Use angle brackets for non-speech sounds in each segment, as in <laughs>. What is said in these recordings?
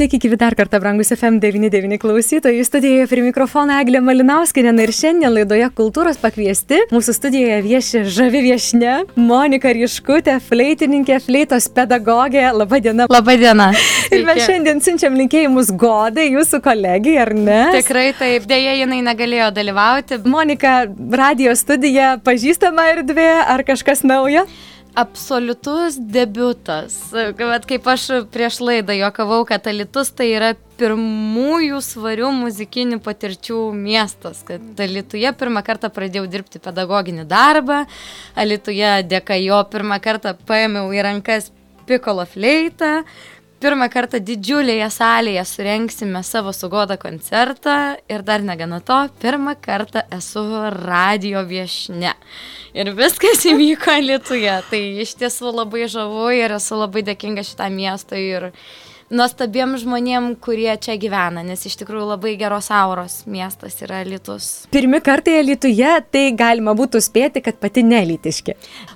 Sveiki, gyvi dar kartą, brangus FM99 klausytojai. Studijoje prie mikrofono Eglė Malinauskinė ir šiandien laidoje kultūros pakviesti. Mūsų studijoje vieši žavi viešne Monika Ryškutė, fleitininkė, fleitos pedagogė. Labadiena. Labadiena. <laughs> Ir mes šiandien siunčiam linkėjimus godai, jūsų kolegijai, ar ne? Tikrai taip, dėja jinai negalėjo dalyvauti. Monika, radio studija, pažįstama erdvė ar kažkas naujo? Absoliutus debutas. Vat kaip aš prieš laidą juokavau, kad Alitus tai yra pirmųjų svarių muzikinių patirčių miestas. Kad Alituje pirmą kartą pradėjau dirbti pedagoginį darbą, Alituje dėka jo pirmą kartą paėmiau į rankas pikolo fleitą, pirmą kartą didžiulėje salėje surenksime savo sugodą koncertą ir dar negana to, pirmą kartą esu radio viešne. Ir viskas įvyko Lietuvoje. Tai iš tiesų labai žavu ir esu labai dėkinga šitam miestui ir nuostabiem žmonėm, kurie čia gyvena, nes iš tikrųjų labai geros auros miestas yra Lietus. Pirmi kartai Lietuje, tai galima būtų spėti, kad pati nelitiški.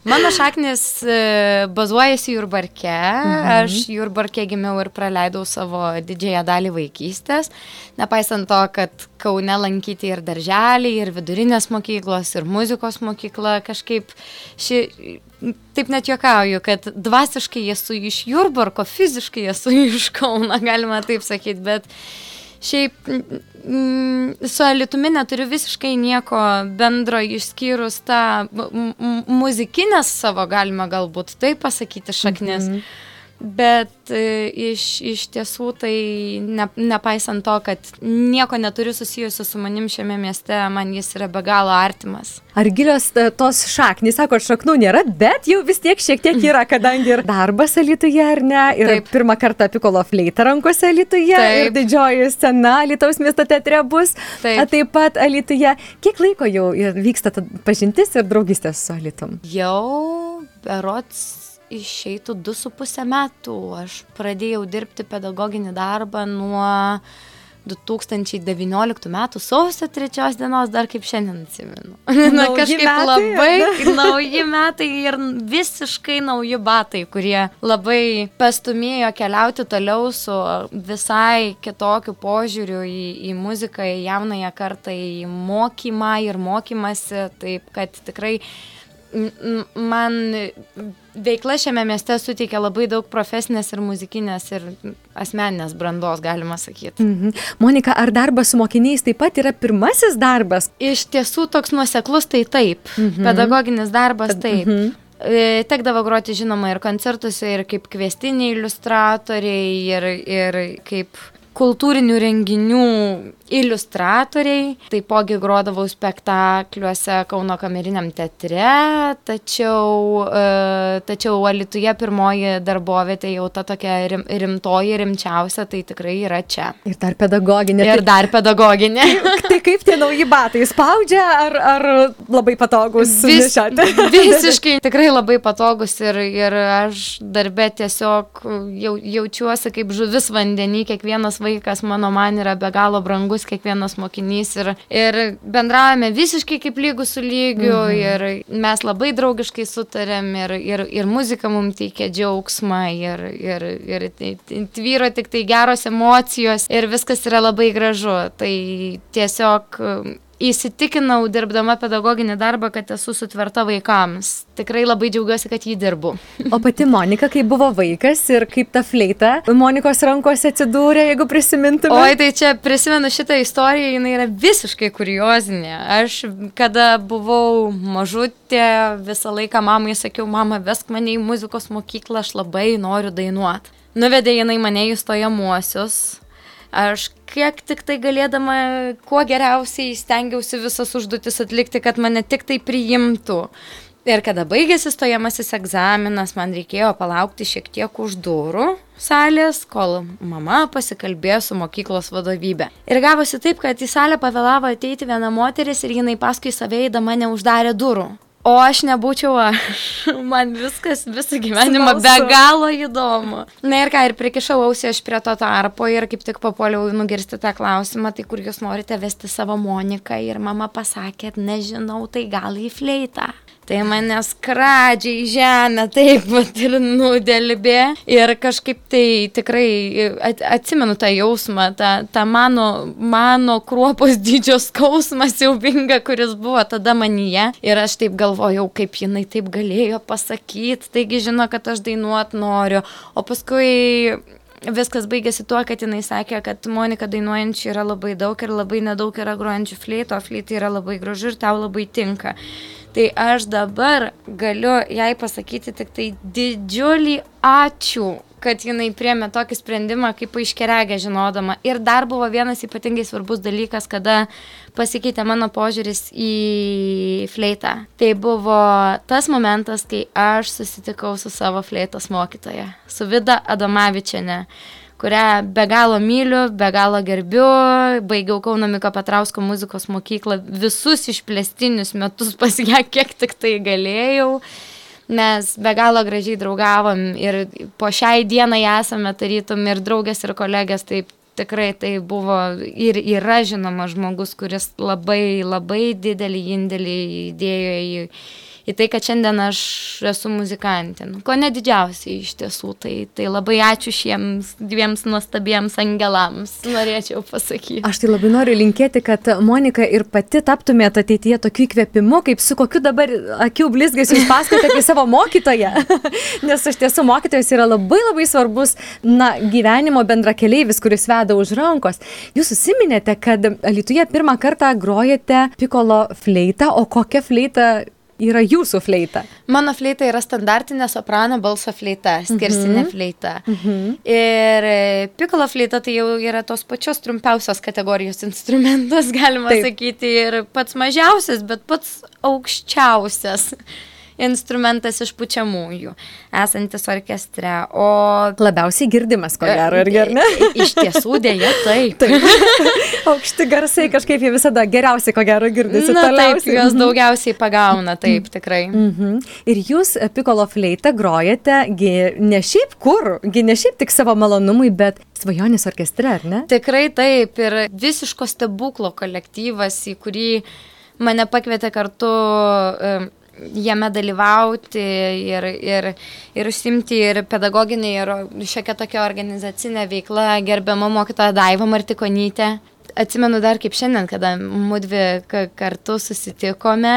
Mano šaknis e, bazuojasi Jurbarke, mhm. aš Jurbarke gimiau ir praleidau savo didžiąją dalį vaikystės, nepaisant to, kad Kaune lankyti ir darželį, ir vidurinės mokyklos, ir muzikos mokykla, kažkaip ši taip net juokauju, kad dvasiškai esu iš Jurbarko, fiziškai esu <laughs> iš Kauna, galima taip sakyti, bet šiaip mm, su Alitumi neturiu visiškai nieko bendro išskyrus tą muzikinės savo, galima galbūt taip pasakyti, šaknis. Mm -hmm bet e, iš, iš tiesų tai ne, nepaisant to, kad nieko neturiu susijusiu su manim šiame mieste, man jis yra be galo artimas. Ar gilios e, tos šaknys, sako, šaknų nėra, bet jau vis tiek šiek tiek yra, kadangi ir darbas Lietuvoje, ar ne, ir Taip. pirmą kartą Pikolo fleita rankose Lietuvoje, ir didžioji scena Lietuvos miesto teatre bus Taip, taip pat Lietuvoje. Kiek laiko jau vyksta pažintis ir draugystės su Lietum? Jau berots išeitų du su pusę metų. Aš pradėjau dirbti pedagoginį darbą nuo 2019 metų sausio 3 dienos, dar kaip šiandien atsimenu. <laughs> Na, kažkaip metai, labai ne? <laughs> nauji metai ir visiškai nauji batai, kurie labai pastumėjo keliauti toliau su visai kitokiu požiūriu į, į muziką, į jaunąją kartą, į mokymą ir mokymasi, taip kad tikrai man veikla šiame mieste suteikia labai daug profesinės ir muzikinės ir asmeninės brandos, galima sakyti. Mhm. Monika, ar darbas su mokiniais taip pat yra pirmasis darbas? Iš tiesų toks nuoseklus tai taip. Mhm. Pedagoginis darbas taip. Mhm. E, tekdavo groti žinoma ir koncertuose, ir kaip kvestiniai iliustratoriai, ir, ir kaip kultūrinių renginių iliustratoriai, taipogi grodavau spektakliuose Kauno kameriniam teatre, tačiau, e, tačiau Alituje pirmoji darbovietė jau ta tokia rim, rimtoji, rimčiausia, tai tikrai yra čia. Ir dar pedagoginė. Ir tai, dar pedagoginė. <laughs> tai kaip tie nauji batai spaudžia ar, ar labai patogus? Vis, <laughs> visiškai tikrai labai patogus ir, ir aš darbė tiesiog jau, jaučiuosi kaip žuvis vandenį, kiekvienas vaikas mano man yra be galo brangus kiekvienas mokinys ir, ir bendravome visiškai kaip lygų su lygiu mhm. ir mes labai draugiškai sutarėm ir, ir, ir muzika mums teikia džiaugsmą ir, ir, ir tvyro tik tai geros emocijos ir viskas yra labai gražu. Tai tiesiog įsitikinau dirbdama pedagoginį darbą, kad esu sutverta vaikams. Tikrai labai džiaugiuosi, kad jį dirbu. <laughs> O pati Monika, kai buvo vaikas ir kaip ta fleita Monikos rankose atsidūrė, jeigu prisimintume? Oi, tai čia prisimenu šitą istoriją, jinai yra visiškai kuriozinė. Aš, kada buvau mažutė, visą laiką mamai sakiau, mama, vesk mane į muzikos mokyklą, aš labai noriu dainuoti. Nuvedė jinai mane į stojamuosius Aš kiek tik tai galėdama, kuo geriausiai stengiausi visas užduotis atlikti, kad mane tik tai priimtų. Ir kada baigėsi stojamasis egzaminas, man reikėjo palaukti šiek tiek už durų salės, kol mama pasikalbėjo su mokyklos vadovybė. Ir gavosi taip, kad į salę pavėlavo ateiti viena moteris ir jinai paskui save įdama neuždarė durų. O aš nebūčiau aš. <laughs> Man viskas, visą gyvenimą Smalsu. be galo įdomu. Na ir ką, ir prikišau ausį aš prie to tarpo ir kaip tik papuoliau nugirsti tą klausimą, tai kur jūs norite vesti savo Moniką. Ir mama pasakė, nežinau, tai gal į fleitą. Tai mane skradžiai į žemę, taip pat ir nudelbė. Ir kažkaip tai tikrai atsimenu tą jausmą, tą, tą mano, mano kruopos dydžio skausmą siaubingą, kuris buvo tada manyje. Ir aš taip galvojau, kaip jinai taip galėjo pasakyti, taigi žino, kad aš dainuot noriu. O paskui viskas baigėsi tuo, kad jinai sakė, kad Monika dainuojančių yra labai daug ir labai nedaug yra grojančių fleito, o fleitai yra labai gražu ir tau labai tinka. Tai aš dabar galiu jai pasakyti tik tai didžiulį ačiū, kad jinai priemė tokį sprendimą kaip aiškeregė žinodama. Ir dar buvo vienas ypatingai svarbus dalykas, kada pasikeitė mano požiūris į fleitą. Tai buvo tas momentas, kai aš susitikau su savo fleitos mokytoja, su Vida Adomavičiane kurią be galo myliu, be galo gerbiu, baigiau Kauno Miko Petrausko muzikos mokyklą visus išplėstinius metus <laughs> pas ją, kiek tik tai galėjau. Mes be galo gražiai draugavom ir po šiai dienai esame tarytum ir draugės, ir kolegės, taip tikrai tai buvo ir yra žinoma žmogus, kuris labai, labai didelį indėlį įdėjo į, į tai, kad šiandien aš esu muzikantė. Nu, ko ne didžiausiai iš tiesų. Tai, tai labai ačiū šiems dviems nuostabiems angelams, norėčiau pasakyti. Aš tai labai noriu linkėti, kad Monika ir pati taptumėte ateityje tokiu įkvėpimu, kaip su kokiu dabar akių blizgės jūs pasakote apie savo mokytoją. <laughs> Nes iš tiesų mokytojas yra labai labai svarbus na, gyvenimo bendrakeleivis, kuris veda už rankos. Jūs susiminėte, kad Lietuvoje pirmą kartą grojate pikolo fleitą, o kokią fleitą yra jūsų fleita? Mano fleita yra standartinė soprano balso fleita, skersinė mm -hmm. fleita. Mm -hmm. Ir e, pikolo fleita tai jau yra tos pačios trumpiausios kategorijos instrumentas, galima Taip. sakyti, ir pats mažiausias, bet pats aukščiausias instrumentas iš pučiamųjų, esantis orkestre. O labiausiai girdimas, ko gero, irgi, ar ne? Iš tiesų dėja, taip. taip. <laughs> Aukšti garsai kažkaip jie visada geriausiai, ko gero, girdisi. Na, taip, juos mhm. daugiausiai pagauna, taip, tikrai. -hmm. Ir jūs pikolo fleitą grojate, ne šiaip kur, ne šiaip tik savo malonumui, bet svajonės orkestre, ar ne? Tikrai taip, ir visiško stebuklo kolektyvas, į kurį mane pakvietė kartu jame dalyvauti ir, ir, ir užsimti ir pedagoginė, ir šiokia tokia organizacinė veikla gerbiama mokytoja Daiva Martikonytė. Atsimenu dar kaip šiandien, kada mudvi kartu susitikome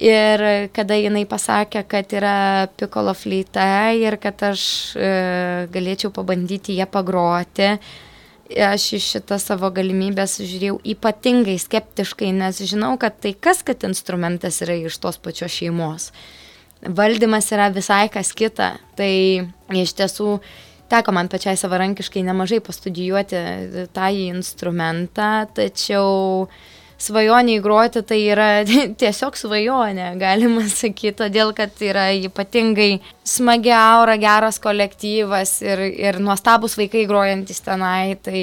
ir kada jinai pasakė, kad yra pikolo fleita ir kad aš e, galėčiau pabandyti ją pagroti aš į šitą savo galimybę žiūrėjau ypatingai skeptiškai, nes žinau, kad tai kas, kad instrumentas yra iš tos pačios šeimos. Valdymas yra visai kas kita. Tai iš tiesų teko man pačiai savarankiškai nemažai pastudijuoti tą instrumentą, tačiau svajonė įgroti tai yra <laughs> tiesiog svajonė, galima sakyti, todėl kad yra ypatingai smagi aura, geras kolektyvas ir, ir nuostabus vaikai grojantis tenai, tai,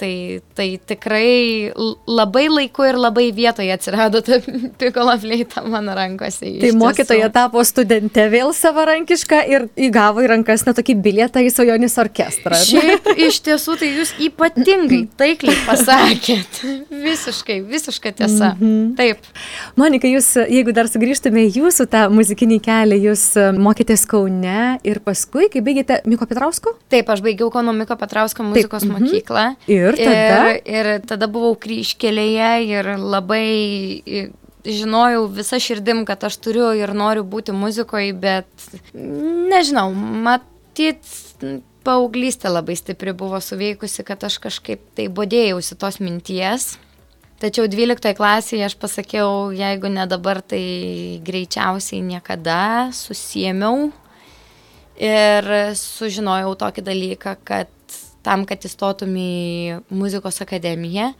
tai, tai tikrai labai laiku ir labai vietoje atsirado ta <laughs> pikolo fleita mano rankose. Tai mokytoja tapo studentė vėl savarankiška ir įgavo į rankas netokį bilietą į svajonės orkestrą. Šiaip iš tiesų tai jūs ypatingai taikliai pasakėt. <laughs> Visiškai, visiškai tiesa. Mm -hmm. Taip. Monika, jūs, jeigu dar sugrįžtume į jūsų tą muzikinį kelią, jūs mokėtės kaunė Kaune ir paskui, kai baigėte Miko Petrausko? Taip, aš baigiau Kauno Miko Petrausko muzikos Taip, mhm. mokyklą. Ir tada? Ir, ir tada buvau kryškelėje ir labai žinojau visą širdim, kad aš turiu ir noriu būti muzikoje, bet nežinau, matyt, paauglystė labai stipri buvo suveikusi, kad aš kažkaip tai bodėjausi tos minties. Tačiau 12 klasėje aš pasakiau, jeigu ne dabar, tai greičiausiai niekada susiemiau Ir sužinojau tokį dalyką, kad tam, kad įstotum į muzikos akademiją,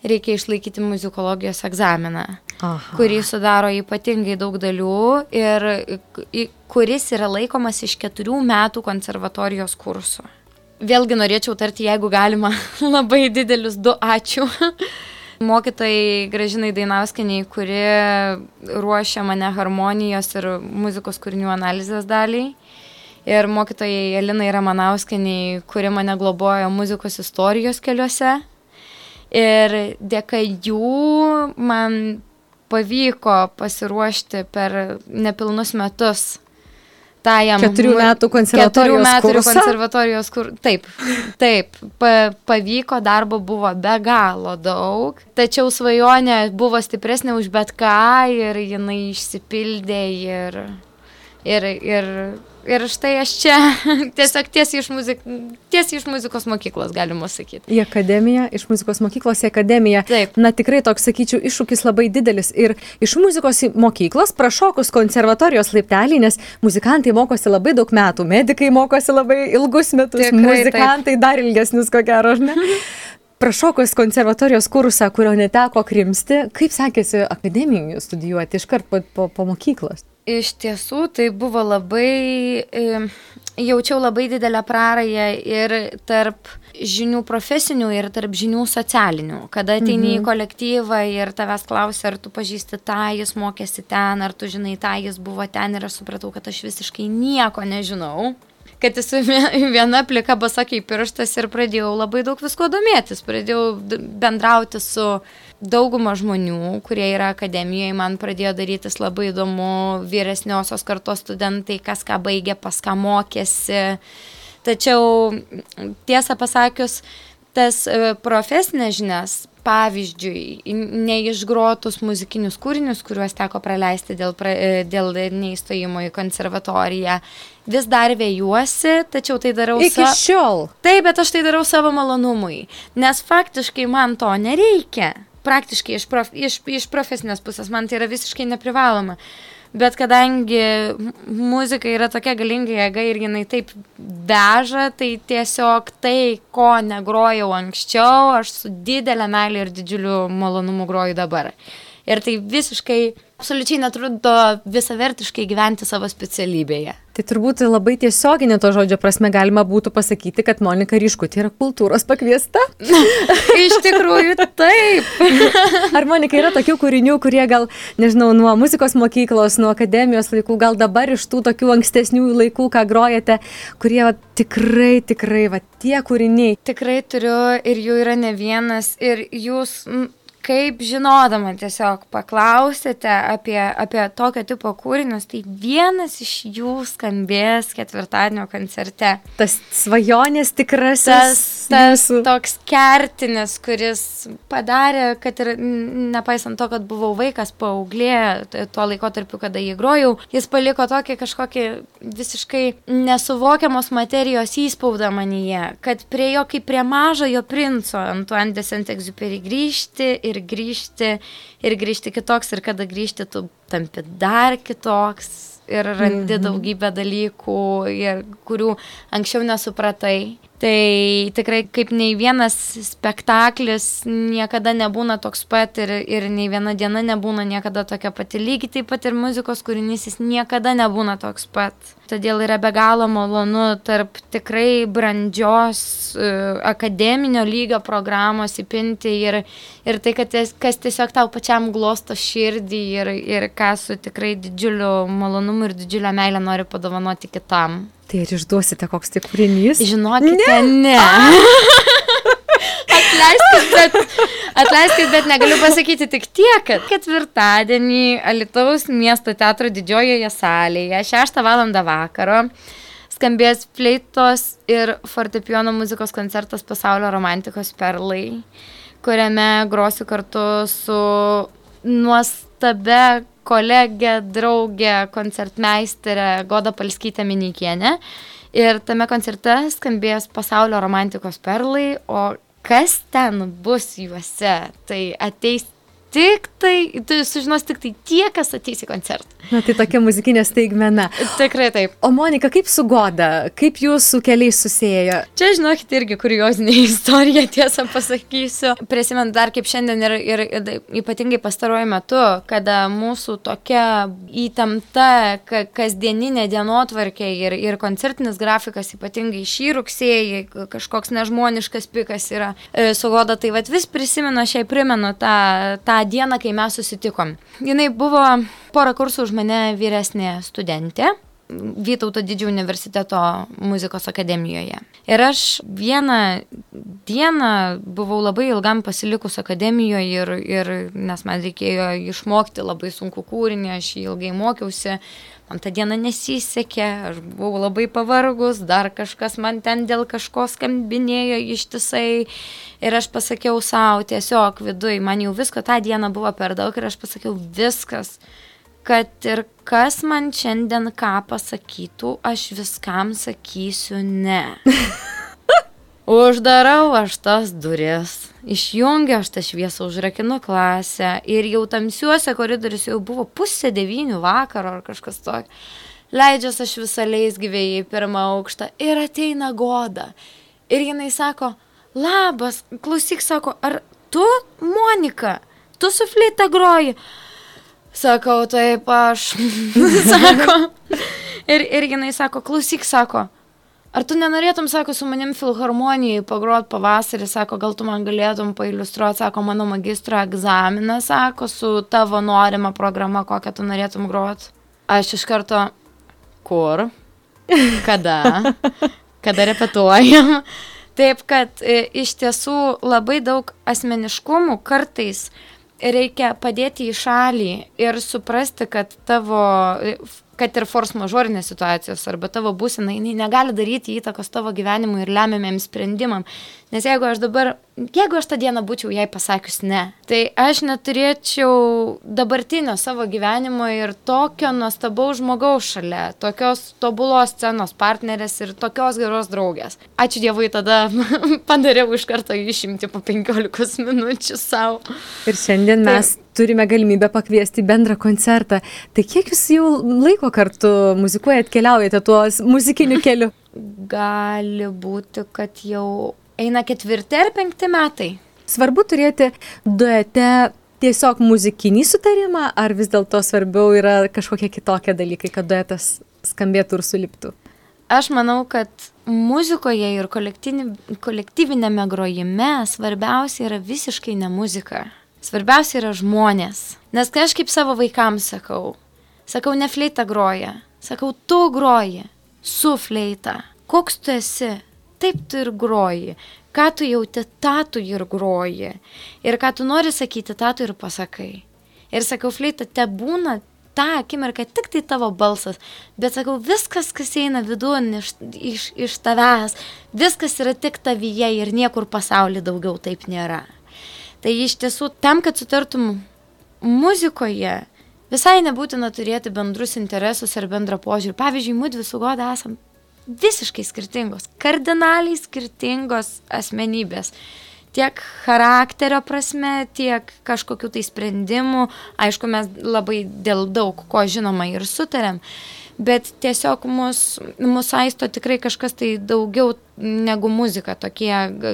reikia išlaikyti muzikologijos egzaminą, Aha. kurį sudaro ypatingai daug dalių ir kuris yra laikomas iš keturių metų konservatorijos kursų. Vėlgi norėčiau tarti, jeigu galima, <laughs> labai didelius du ačiū. Mokytojai Gražinai Dainauskiniai, kuri ruošia mane harmonijos ir muzikos kūrinių analizės daliai ir mokytojai Elinai Ramanauskiniai, kuri mane globojo muzikos istorijos keliuose. Ir dėka jų man pavyko pasiruošti per nepilnus metus tajam keturių metų konservatorijos keturių metų kursą? konservatorijos kur. Taip, taip, pa, pavyko, darbo buvo be galo daug, tačiau svajonė buvo stipresnė už bet ką ir jinai išsipildė ir, ir, ir Ir štai aš čia <laughs> tiesiog tiesiai iš, muzik, tiesiai iš muzikos mokyklos, galima sakyti. Į akademiją, iš muzikos mokyklos į akademiją. Taip. Na tikrai toks, sakyčiau, iššūkis labai didelis. Ir iš muzikos mokyklos prašokus konservatorijos laiptelį, nes muzikantai mokosi labai daug metų, medikai mokosi labai ilgus metus, Tikrai, muzikantai taip. dar ilgesnius, ko gero, ar ne? <laughs> Prašokus konservatorijos kursą, kurio neteko krimsti, kaip sekėsi akademijų studijuoti iškart po, po, po mokyklos? Iš tiesų, tai buvo labai, jaučiau labai didelę prarąją ir tarp žinių profesinių ir tarp žinių socialinių. Kada ateini mhm. į kolektyvą ir tavęs klausia, ar tu pažįsti tą, jis mokėsi ten, ar tu žinai tą, jis buvo ten ir aš supratau, kad aš visiškai nieko nežinau kad esu <laughs> viena plika basa kaip pirštas ir pradėjau labai daug visko domėtis, pradėjau bendrauti su dauguma žmonių, kurie yra akademijoje, man pradėjo darytis labai įdomu, vyresniosios kartos studentai, kas ką baigė, pas ką mokėsi. Tačiau tiesą pasakius, tas e, profesinės žinias, pavyzdžiui, neišgrotus muzikinius kūrinius, kuriuos teko praleisti dėl, pra, e, dėl neįstojimo į konservatoriją, vis dar vėjuosi, tačiau tai darau Iki sa... šiol. Taip, bet aš tai darau savo malonumui, nes faktiškai man to nereikia. Praktiškai iš, prof, iš, iš profesinės pusės man tai yra visiškai neprivaloma. Bet kadangi muzika yra tokia galinga jėga ir jinai taip veža, tai tiesiog tai, ko negrojau anksčiau, aš su didelė meilė ir didžiuliu malonumu groju dabar. Ir tai visiškai absoliučiai netrudo visavertiškai gyventi savo specialybėje. Tai turbūt labai tiesioginė to žodžio prasme galima būtų pasakyti, kad Monika Ryškutė yra kultūros pakviesta. <laughs> Iš tikrųjų, taip. <laughs> Ar Monika yra tokių kūrinių, kurie gal, nežinau, nuo muzikos mokyklos, nuo akademijos laikų, gal dabar iš tų tokių ankstesnių laikų, ką grojate, kurie va, tikrai, tikrai, va, tie kūriniai. Tikrai turiu ir jų yra ne vienas ir jūs kaip žinodama tiesiog paklausėte apie, apie tokio tipo kūrinius, tai vienas iš jų skambės ketvirtadienio koncerte. Tas svajonės tikrasis. Tas, tas toks kertinis, kuris padarė, kad ir nepaisant to, kad buvau vaikas, paauglė, tuo laikotarpiu, kada jį grojau, jis paliko tokį kažkokį visiškai nesuvokiamos materijos įspaudą manyje, kad prie jo kaip prie mažojo princo Antoine de Saint-Exupéry grįžti ir ir grįžti, ir grįžti kitoks, ir kada grįžti, tu tampi dar kitoks ir randi mm -hmm. daugybę dalykų, ir, kurių anksčiau nesupratai. Tai tikrai kaip nei vienas spektaklis niekada nebūna toks pat ir, ir nei viena diena nebūna niekada tokia pati. Lygiai taip pat ir muzikos kūrinys jis niekada nebūna toks pat. Todėl yra be galo malonu tarp tikrai brandžios uh, akademinio lygio programos įpinti ir, ir tai, kad kas tiesiog tau pačiam glosto širdį ir, ir ką su tikrai didžiuliu malonumu ir didžiulio meilę nori padovanoti kitam. Tai ir išduosite, koks tik kūrinys? Žinokite, ne. ne. atleiskit, bet, atleiskit, bet negaliu pasakyti tik tiek, kad ketvirtadienį Alitaus miesto teatro didžiojoje salėje 6 val. vakaro skambės fleitos ir fortepijono muzikos koncertas pasaulio romantikos perlai, kuriame grosiu kartu su nuostabia kolegė, draugė, koncertmeisterė Goda Palskytė Minikienė. Ir tame koncerte skambės pasaulio romantikos perlai, o kas ten bus juose, tai ateis tik tai, tu sužinos tik tai tie, kas ateis į koncertą. Na, tai tokia muzikinė staigmena. Tikrai taip. O Monika, kaip su Goda, kaip jūsų keliai susijęjo? Čia, žinokit, irgi kuriozinė <laughs> istorija, tiesą pasakysiu. Prisimint dar kaip šiandien ir, ir, ir ypatingai pastaruoju metu, kada mūsų tokia įtempta ka, kasdieninė dienotvarkė ir, ir koncertinis grafikas, ypatingai šį rugsėjį, kažkoks nežmoniškas pikas yra e, su Goda, tai vad vis prisimenu, aš jai primenu tą, tą tą dieną, kai mes susitikom. Jinai buvo porą kursų už mane vyresnė studentė. Vytauto didžiojo universiteto muzikos akademijoje. Ir aš vieną dieną buvau labai ilgam pasilikus akademijoje ir, ir nes man reikėjo išmokti labai sunku kūrinį, aš jį ilgai mokiausi, man tą dieną nesisekė, aš buvau labai pavargus, dar kažkas man ten dėl kažko skambinėjo ištisai ir aš pasakiau savo tiesiog viduj, man jau visko tą dieną buvo per daug ir aš pasakiau viskas, kad ir kas man šiandien ką pasakytų, aš viskam sakysiu ne. <laughs> Uždarau aš tas duris, išjungiu aš tą šviesą, užrakinu klasę ir jau tamsiuose koridoriuose jau buvo pusė devynių vakaro ar kažkas tokio. Leidžias aš visą leisgyvėjai į pirmą aukštą ir ateina goda. Ir jinai sako, labas, klausyk, sako, ar tu, Monika, tu su fleita groji? Sakau, taip aš. <laughs> sako. <laughs> Ir, ir jinai sako, klausyk, sako, Ar tu nenorėtum, sako, su manim filharmonijai pagrot pavasarį, sako, gal tu man galėtum pailustruoti, sako, mano magistro egzaminą, sako, su tavo norima programa, kokią tu norėtum grot. Aš iš karto, kur, <laughs> kada, kada repetuojam. Taip, kad e, iš tiesų labai daug asmeniškumų kartais reikia padėti į šalį ir suprasti, kad tavo kad ir force mažorinės situacijos arba tavo būsena, jinai negali daryti įtakos tavo gyvenimui ir lemiamiems sprendimam. Nes jeigu aš dabar, jeigu aš tą dieną būčiau jai pasakius ne, tai aš neturėčiau dabartinio savo gyvenimo ir tokio nuostabaus žmogaus šalia, tokios tobulos scenos partnerės ir tokios geros draugės. Ačiū Dievui, tada <laughs> padariau iš karto išimti po 15 minučių savo. Ir šiandien mes Taip turime galimybę pakviesti bendrą koncertą. Tai kiek jūs jau laiko kartu muzikuojat, keliaujate tuos muzikiniu <laughs> keliu? Gali būti, kad jau eina ketvirti ar penkti metai. Svarbu turėti duete tiesiog muzikinį sutarimą, ar vis dėlto svarbiau yra kažkokie kitokie dalykai, kad duetas skambėtų ir suliptų? Aš manau, kad muzikoje ir kolektyvinėme grojime svarbiausia yra visiškai ne muzika. Svarbiausia yra žmonės. Nes kai aš kaip savo vaikams sakau, sakau, ne fleita groja, sakau, tu groji su fleita. Koks tu esi? Taip tu ir groji. Ką tu jauti, tą tu ir groji. Ir ką tu nori sakyti, tą tu ir pasakai. Ir sakau, fleita, te būna tą akimirką tik tai tavo balsas, bet sakau, viskas, kas eina vidun iš, iš, iš tavęs, viskas yra tik tavyje ir niekur pasaulyje daugiau taip nėra. Tai iš tiesų, tam, kad sutartum muzikoje, visai nebūtina turėti bendrus interesus ar bendrą požiūrį. Pavyzdžiui, mūdvi su Goda esam visiškai skirtingos, kardinaliai skirtingos asmenybės. Tiek charakterio prasme, tiek kažkokiu tai sprendimu. Aišku, mes labai dėl daug ko žinoma ir sutarėm. Bet tiesiog mus, mus aisto tikrai kažkas tai daugiau negu muzika. Tokie,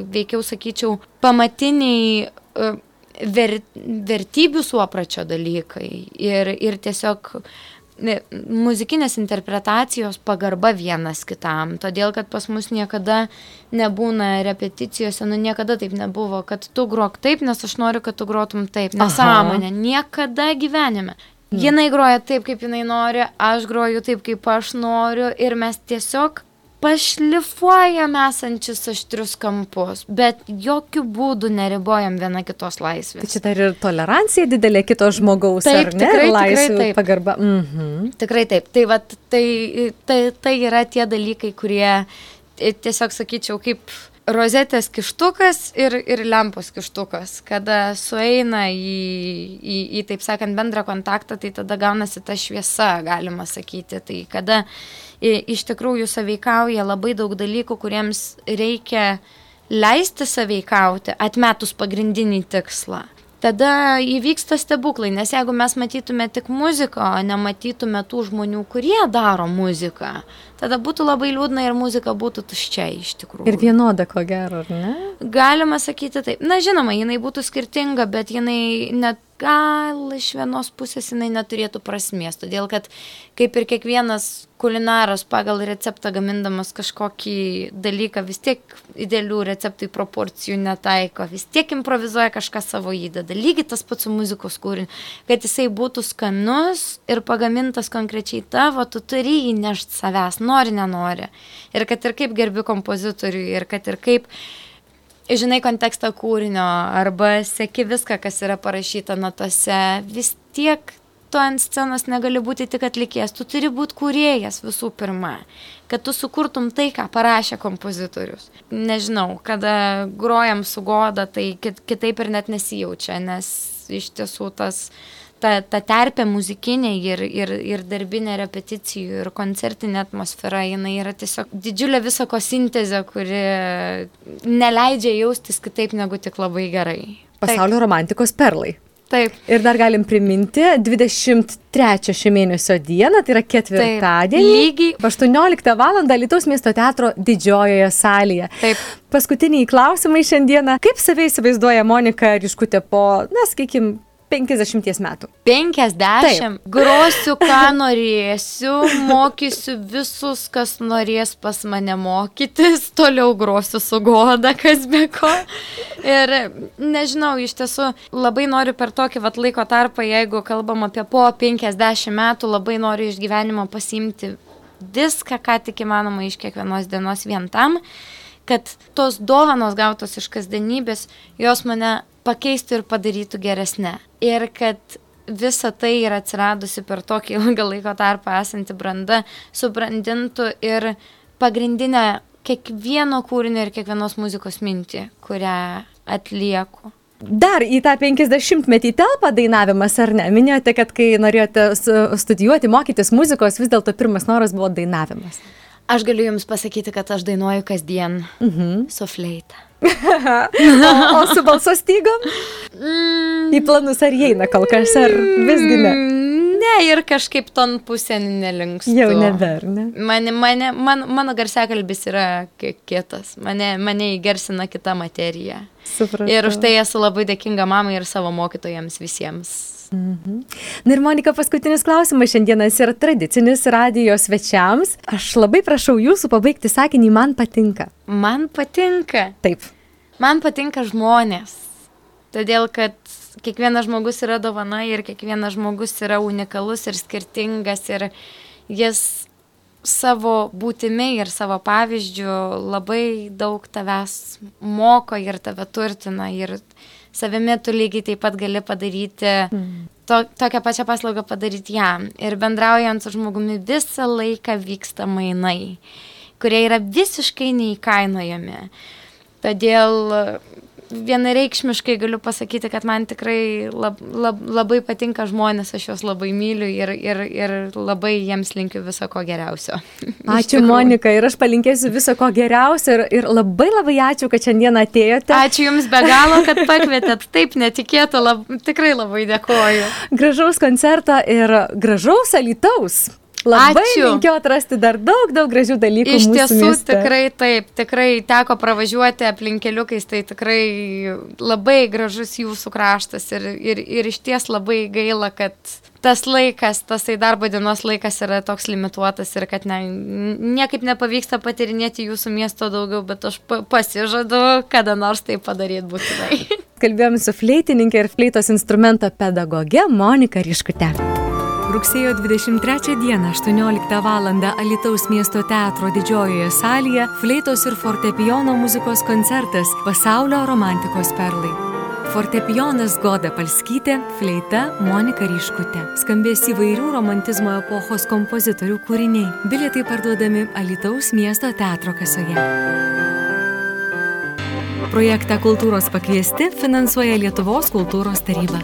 veikiau sakyčiau, pamatiniai E, ver, vertybių suopračio dalykai ir, ir tiesiog muzikinės interpretacijos pagarba vienas kitam, todėl kad pas mus niekada nebūna repeticijose, nu niekada taip nebuvo, kad tu grok taip, nes aš noriu, kad tu grotum taip, nesąmonė, niekada gyvenime. Hmm. Jinai groja taip, kaip jinai nori, aš groju taip, kaip aš noriu ir mes tiesiog pašlifuojam esančius aštrius kampus, bet jokių būdų neribojam viena kitos laisvės. Tai čia dar ir tolerancija didelė kito žmogaus, taip, ar ne? Tikrai, Laisvė, tikrai taip. Pagarba. Mhm. Tikrai taip. Tai, vat, tai, tai, tai yra tie dalykai, kurie tiesiog sakyčiau kaip rozetės kištukas ir, ir lempos kištukas. Kada sueina į, į, į, taip sakant, bendrą kontaktą, tai tada gaunasi ta šviesa, galima sakyti. Tai kada iš tikrųjų saveikauja labai daug dalykų, kuriems reikia leisti saveikauti, atmetus pagrindinį tikslą tada įvyksta stebuklai, nes jeigu mes matytume tik muziką, o nematytume tų žmonių, kurie daro muziką, tada būtų labai liūdna ir muzika būtų tuščia iš tikrųjų. Ir vienoda, ko gero, ar ne? Galima sakyti taip. Na, žinoma, jinai būtų skirtinga, bet jinai net gal iš vienos pusės jinai neturėtų prasmės, todėl kad kaip ir kiekvienas kulinaras pagal receptą gamindamas kažkokį dalyką vis tiek idealių receptų į proporcijų netaiko, vis tiek improvizuoja kažką savo įdeda. Lygiai tas pats su muzikos kūriniu, kad jisai būtų skanus ir pagamintas konkrečiai tavo, tu turi įnešti savęs, nori, nenori. Ir kad ir kaip gerbi kompozitoriui, ir kad ir kaip žinai kontekstą kūrinio arba seki viską, kas yra parašyta natose, vis tiek tu ant scenos negali būti tik atlikėjas, tu turi būti kūrėjas visų pirma, kad tu sukurtum tai, ką parašė kompozitorius. Nežinau, kada grojam su goda, tai kitaip ir net nesijaučia, nes iš tiesų tas ta, ta terpė muzikinė ir, ir, ir darbinė repeticijų ir koncertinė atmosfera, jinai yra tiesiog didžiulė visako sintezė, kuri neleidžia jaustis kitaip negu tik labai gerai. Pasaulio Taip. romantikos perlai. Taip. Ir dar galim priminti 23 šio mėnesio dieną, tai yra ketvirtadienį. Taip. Lygiai. 18 val. Lietuvos miesto teatro didžiojoje salėje. Taip. Paskutiniai klausimai šiandieną. Kaip save įsivaizduoja Monika Ryškutė po, na, sakykime, 50 metų. 50. Taip. Grosiu, ką <laughs> norėsiu, mokysiu visus, kas norės pas mane mokytis, toliau grosiu su goda, kas be ko. Ir nežinau, iš tiesų labai noriu per tokį vat laiko tarpą, jeigu kalbam apie po 50 metų, labai noriu iš gyvenimo pasimti viską, ką tik įmanoma iš kiekvienos dienos vien tam, kad tos dovanos gautos iš kasdienybės, jos mane pakeistų ir padarytų geresnę. Ir kad visa tai yra atsiradusi per tokį <laughs> ilgą laiko tarpą esanti branda, subrandintų ir pagrindinę kiekvieno kūrinio ir kiekvienos muzikos mintį, kurią atlieku. Dar į tą 50-metį telpa dainavimas, ar ne? Minėjote, kad kai norėjote studijuoti, mokytis muzikos, vis dėlto pirmas noras buvo dainavimas. Aš galiu Jums pasakyti, kad aš dainuoju kasdien mhm. su fleita. <laughs> o, o su balso stygom? Mm. Į planus ar įeina kol kas, ar visgi ne? Ne, ir kažkaip ton pusė nelinkstu. Jau neber, ne? Mane, mane, man, mano garsiakalbis yra kietas, mane, mane įgarsina kita materija. Supratau. Ir už tai esu labai dėkinga mamai ir savo mokytojams visiems. Mhm. Na ir Monika, paskutinis klausimas šiandienas yra tradicinis radijos svečiams. Aš labai prašau jūsų pabaigti sakinį, man patinka. Man patinka. Taip. Man patinka žmonės. Todėl, kad kiekvienas žmogus yra dovana ir kiekvienas žmogus yra unikalus ir skirtingas ir jis savo būtimi ir savo pavyzdžiu labai daug tavęs moko ir tave turtina ir savimi tu lygiai taip pat gali padaryti mm. to, tokią pačią paslaugą padaryti jam. Ir bendraujant su žmogumi visą laiką vyksta mainai, kurie yra visiškai neįkainojami. Todėl vienareikšmiškai galiu pasakyti, kad man tikrai lab, lab, labai patinka žmonės, aš juos labai myliu ir, ir, ir labai jiems linkiu viso ko geriausio. <laughs> Ačiū Monika ir aš palinkėsiu viso ko geriausio ir, ir labai labai ačiū, kad šiandien atėjote. Ačiū Jums be galo, kad pakvietėt, taip netikėta, lab, tikrai labai dėkoju. Gražaus koncerto ir gražaus alitaus. Labai Ačiū. linkiu atrasti dar daug, daug gražių dalykų. Iš tiesų, mieste. tikrai taip, tikrai teko pravažiuoti aplinkeliukais, tai tikrai labai gražus jūsų kraštas ir, ir, ir iš ties labai gaila, kad tas laikas, tasai darbo dienos laikas yra toks limituotas ir kad ne, niekaip nepavyksta patirinėti jūsų miesto daugiau, bet aš pasižadu, kada nors tai padaryti būtinai. <laughs> Kalbėjome su fleitininkė ir fleitos instrumento pedagoge Monika Ryškute. Rugsėjo 23 dieną 18 val. Alitaus miesto teatro didžiojoje salėje fleitos ir fortepijono muzikos koncertas Pasaulio romantikos perlai. Fortepijonas Goda Palskytė, fleita Monika Ryškutė. Skambės įvairių romantizmo epochos kompozitorių kūriniai. Bilietai parduodami Alitaus miesto teatro kasoje. Projektą Kultūros pakviesti finansuoja Lietuvos kultūros taryba.